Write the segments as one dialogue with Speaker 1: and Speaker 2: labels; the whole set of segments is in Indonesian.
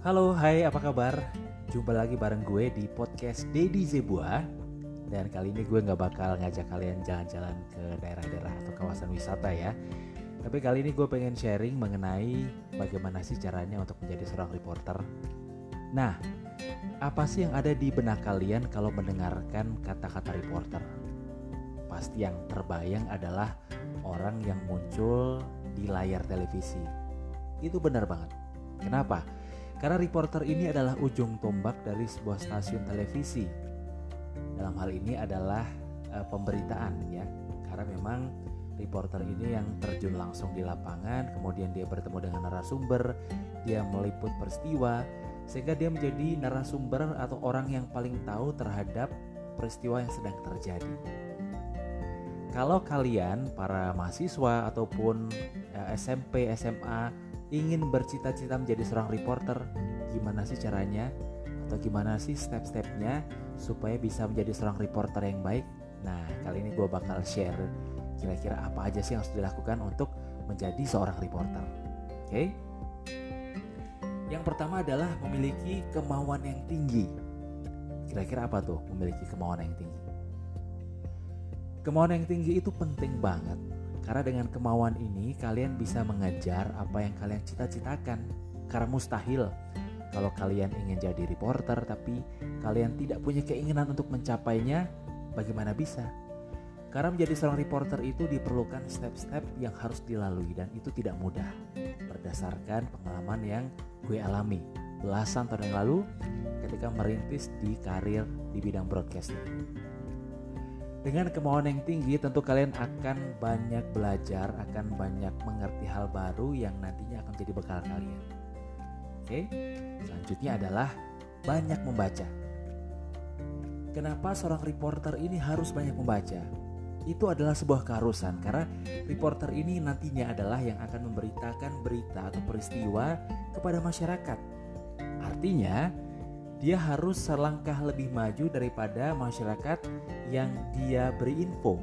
Speaker 1: Halo, hai, apa kabar? Jumpa lagi bareng gue di podcast Dedi Zebua Dan kali ini gue gak bakal ngajak kalian jalan-jalan ke daerah-daerah atau kawasan wisata ya Tapi kali ini gue pengen sharing mengenai bagaimana sih caranya untuk menjadi seorang reporter Nah, apa sih yang ada di benak kalian kalau mendengarkan kata-kata reporter? Pasti yang terbayang adalah orang yang muncul di layar televisi Itu benar banget Kenapa? Karena reporter ini adalah ujung tombak dari sebuah stasiun televisi. Dalam hal ini adalah uh, pemberitaan ya. Karena memang reporter ini yang terjun langsung di lapangan, kemudian dia bertemu dengan narasumber, dia meliput peristiwa sehingga dia menjadi narasumber atau orang yang paling tahu terhadap peristiwa yang sedang terjadi. Kalau kalian para mahasiswa ataupun eh, SMP, SMA ingin bercita-cita menjadi seorang reporter, gimana sih caranya? Atau gimana sih step-stepnya supaya bisa menjadi seorang reporter yang baik? Nah, kali ini gue bakal share kira-kira apa aja sih yang harus dilakukan untuk menjadi seorang reporter. Oke? Yang pertama adalah memiliki kemauan yang tinggi. Kira-kira apa tuh memiliki kemauan yang tinggi? Kemauan yang tinggi itu penting banget karena dengan kemauan ini kalian bisa mengejar apa yang kalian cita-citakan. Karena mustahil kalau kalian ingin jadi reporter tapi kalian tidak punya keinginan untuk mencapainya, bagaimana bisa? Karena menjadi seorang reporter itu diperlukan step-step yang harus dilalui dan itu tidak mudah. Berdasarkan pengalaman yang gue alami belasan tahun yang lalu ketika merintis di karir di bidang broadcasting. Dengan kemauan yang tinggi tentu kalian akan banyak belajar, akan banyak mengerti hal baru yang nantinya akan jadi bekal kalian. Oke, selanjutnya adalah banyak membaca. Kenapa seorang reporter ini harus banyak membaca? Itu adalah sebuah keharusan karena reporter ini nantinya adalah yang akan memberitakan berita atau peristiwa kepada masyarakat. Artinya, dia harus selangkah lebih maju daripada masyarakat yang dia beri info.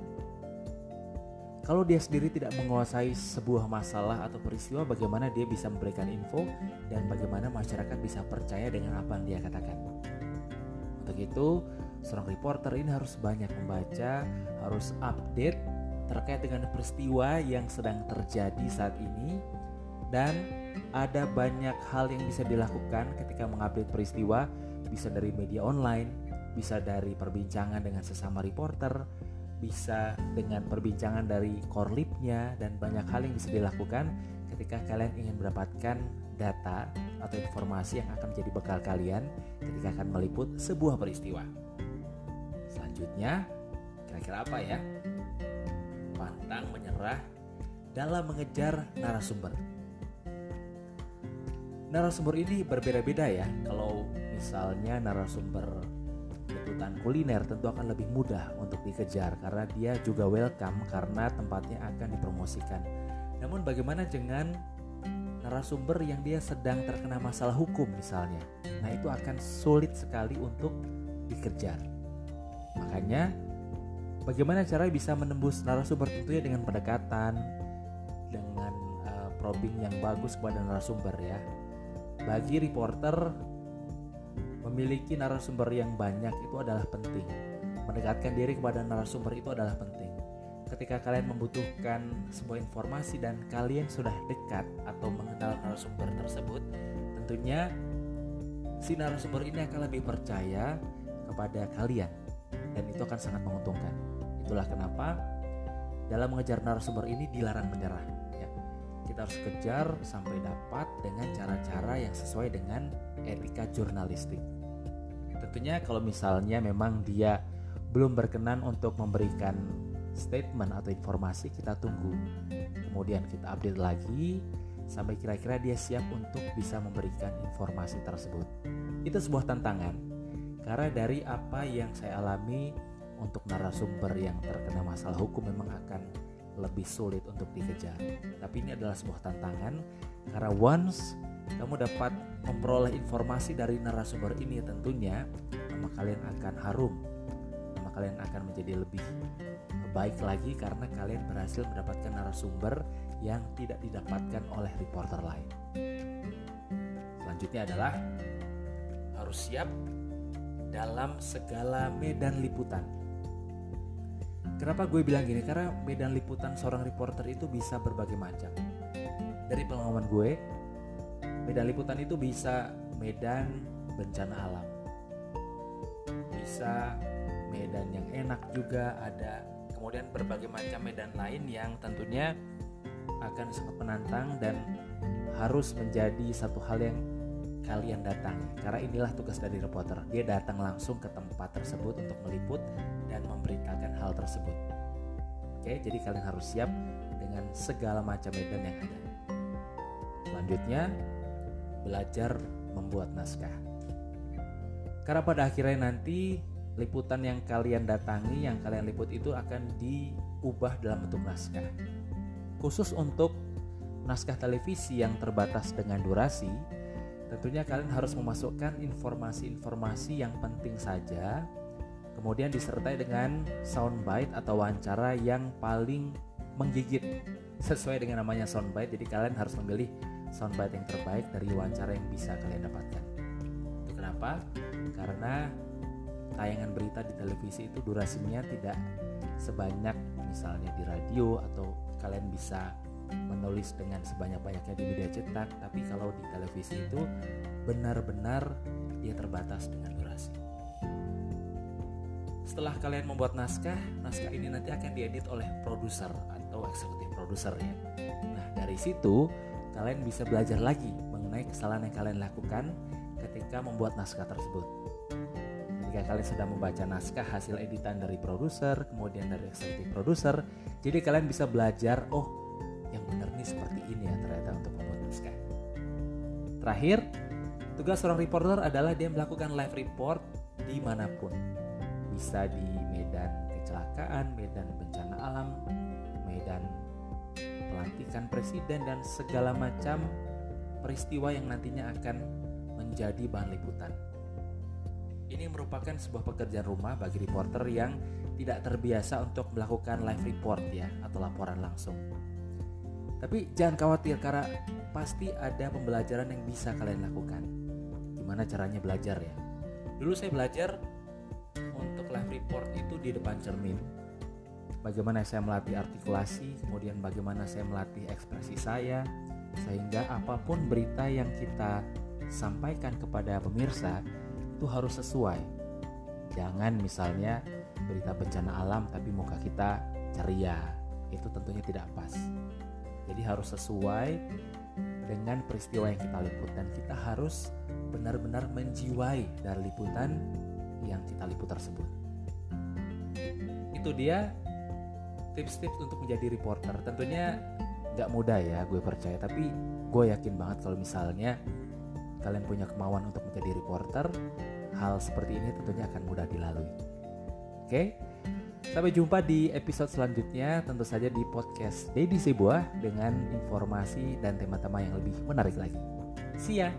Speaker 1: Kalau dia sendiri tidak menguasai sebuah masalah atau peristiwa, bagaimana dia bisa memberikan info dan bagaimana masyarakat bisa percaya dengan apa yang dia katakan. Untuk itu, seorang reporter ini harus banyak membaca, harus update terkait dengan peristiwa yang sedang terjadi saat ini dan ada banyak hal yang bisa dilakukan ketika mengupdate peristiwa bisa dari media online, bisa dari perbincangan dengan sesama reporter, bisa dengan perbincangan dari korlipnya dan banyak hal yang bisa dilakukan ketika kalian ingin mendapatkan data atau informasi yang akan menjadi bekal kalian ketika akan meliput sebuah peristiwa. Selanjutnya, kira-kira apa ya? Pantang menyerah dalam mengejar narasumber narasumber ini berbeda-beda ya. Kalau misalnya narasumber liputan kuliner tentu akan lebih mudah untuk dikejar karena dia juga welcome karena tempatnya akan dipromosikan. Namun bagaimana dengan narasumber yang dia sedang terkena masalah hukum misalnya? Nah, itu akan sulit sekali untuk dikejar. Makanya bagaimana cara bisa menembus narasumber tentunya dengan pendekatan dengan uh, probing yang bagus kepada narasumber ya bagi reporter memiliki narasumber yang banyak itu adalah penting. Mendekatkan diri kepada narasumber itu adalah penting. Ketika kalian membutuhkan sebuah informasi dan kalian sudah dekat atau mengenal narasumber tersebut, tentunya si narasumber ini akan lebih percaya kepada kalian dan itu akan sangat menguntungkan. Itulah kenapa dalam mengejar narasumber ini dilarang menyerah kita harus kejar sampai dapat dengan cara-cara yang sesuai dengan etika jurnalistik. Tentunya kalau misalnya memang dia belum berkenan untuk memberikan statement atau informasi, kita tunggu. Kemudian kita update lagi sampai kira-kira dia siap untuk bisa memberikan informasi tersebut. Itu sebuah tantangan karena dari apa yang saya alami untuk narasumber yang terkena masalah hukum memang akan lebih sulit untuk dikejar. Tapi ini adalah sebuah tantangan karena once kamu dapat memperoleh informasi dari narasumber ini tentunya nama kalian akan harum. Nama kalian akan menjadi lebih baik lagi karena kalian berhasil mendapatkan narasumber yang tidak didapatkan oleh reporter lain. selanjutnya adalah harus siap dalam segala medan liputan. Kenapa gue bilang gini? Karena medan liputan seorang reporter itu bisa berbagai macam. Dari pengalaman gue, medan liputan itu bisa medan bencana alam, bisa medan yang enak juga ada, kemudian berbagai macam medan lain yang tentunya akan sangat menantang dan harus menjadi satu hal yang kalian datang karena inilah tugas dari reporter dia datang langsung ke tempat tersebut untuk meliput hal tersebut. Oke jadi kalian harus siap dengan segala macam medan yang ada. Selanjutnya belajar membuat naskah. Karena pada akhirnya nanti liputan yang kalian datangi yang kalian liput itu akan diubah dalam bentuk naskah. Khusus untuk naskah televisi yang terbatas dengan durasi tentunya kalian harus memasukkan informasi-informasi yang penting saja kemudian disertai dengan soundbite atau wawancara yang paling menggigit sesuai dengan namanya soundbite jadi kalian harus memilih soundbite yang terbaik dari wawancara yang bisa kalian dapatkan itu kenapa? karena tayangan berita di televisi itu durasinya tidak sebanyak misalnya di radio atau kalian bisa menulis dengan sebanyak-banyaknya di media cetak, tapi kalau di televisi itu benar-benar dia terbatas dengan durasi. Setelah kalian membuat naskah, naskah ini nanti akan diedit oleh produser atau eksekutif produser ya. Nah, dari situ kalian bisa belajar lagi mengenai kesalahan yang kalian lakukan ketika membuat naskah tersebut. Jika kalian sudah membaca naskah hasil editan dari produser, kemudian dari eksekutif produser, jadi kalian bisa belajar, oh yang benar nih seperti ini ya ternyata untuk membuat naskah. Terakhir, tugas seorang reporter adalah dia melakukan live report di mana pun. Bisa di medan kecelakaan, medan bencana alam, medan pelantikan presiden dan segala macam peristiwa yang nantinya akan menjadi bahan liputan. Ini merupakan sebuah pekerjaan rumah bagi reporter yang tidak terbiasa untuk melakukan live report ya atau laporan langsung. Tapi jangan khawatir karena pasti ada pembelajaran yang bisa kalian lakukan. Gimana caranya belajar ya? Dulu saya belajar untuk live report itu di depan cermin. Bagaimana saya melatih artikulasi, kemudian bagaimana saya melatih ekspresi saya, sehingga apa pun berita yang kita sampaikan kepada pemirsa itu harus sesuai. Jangan misalnya berita bencana alam tapi muka kita ceria, itu tentunya tidak pas. Jadi harus sesuai dengan peristiwa yang kita liput dan kita harus benar-benar menjiwai dari liputan yang kita liput tersebut. Itu dia tips-tips untuk menjadi reporter. Tentunya nggak mudah ya, gue percaya. Tapi gue yakin banget kalau misalnya kalian punya kemauan untuk menjadi reporter, hal seperti ini tentunya akan mudah dilalui. Oke? Sampai jumpa di episode selanjutnya tentu saja di podcast Dedi Sebuah dengan informasi dan tema-tema yang lebih menarik lagi. See ya!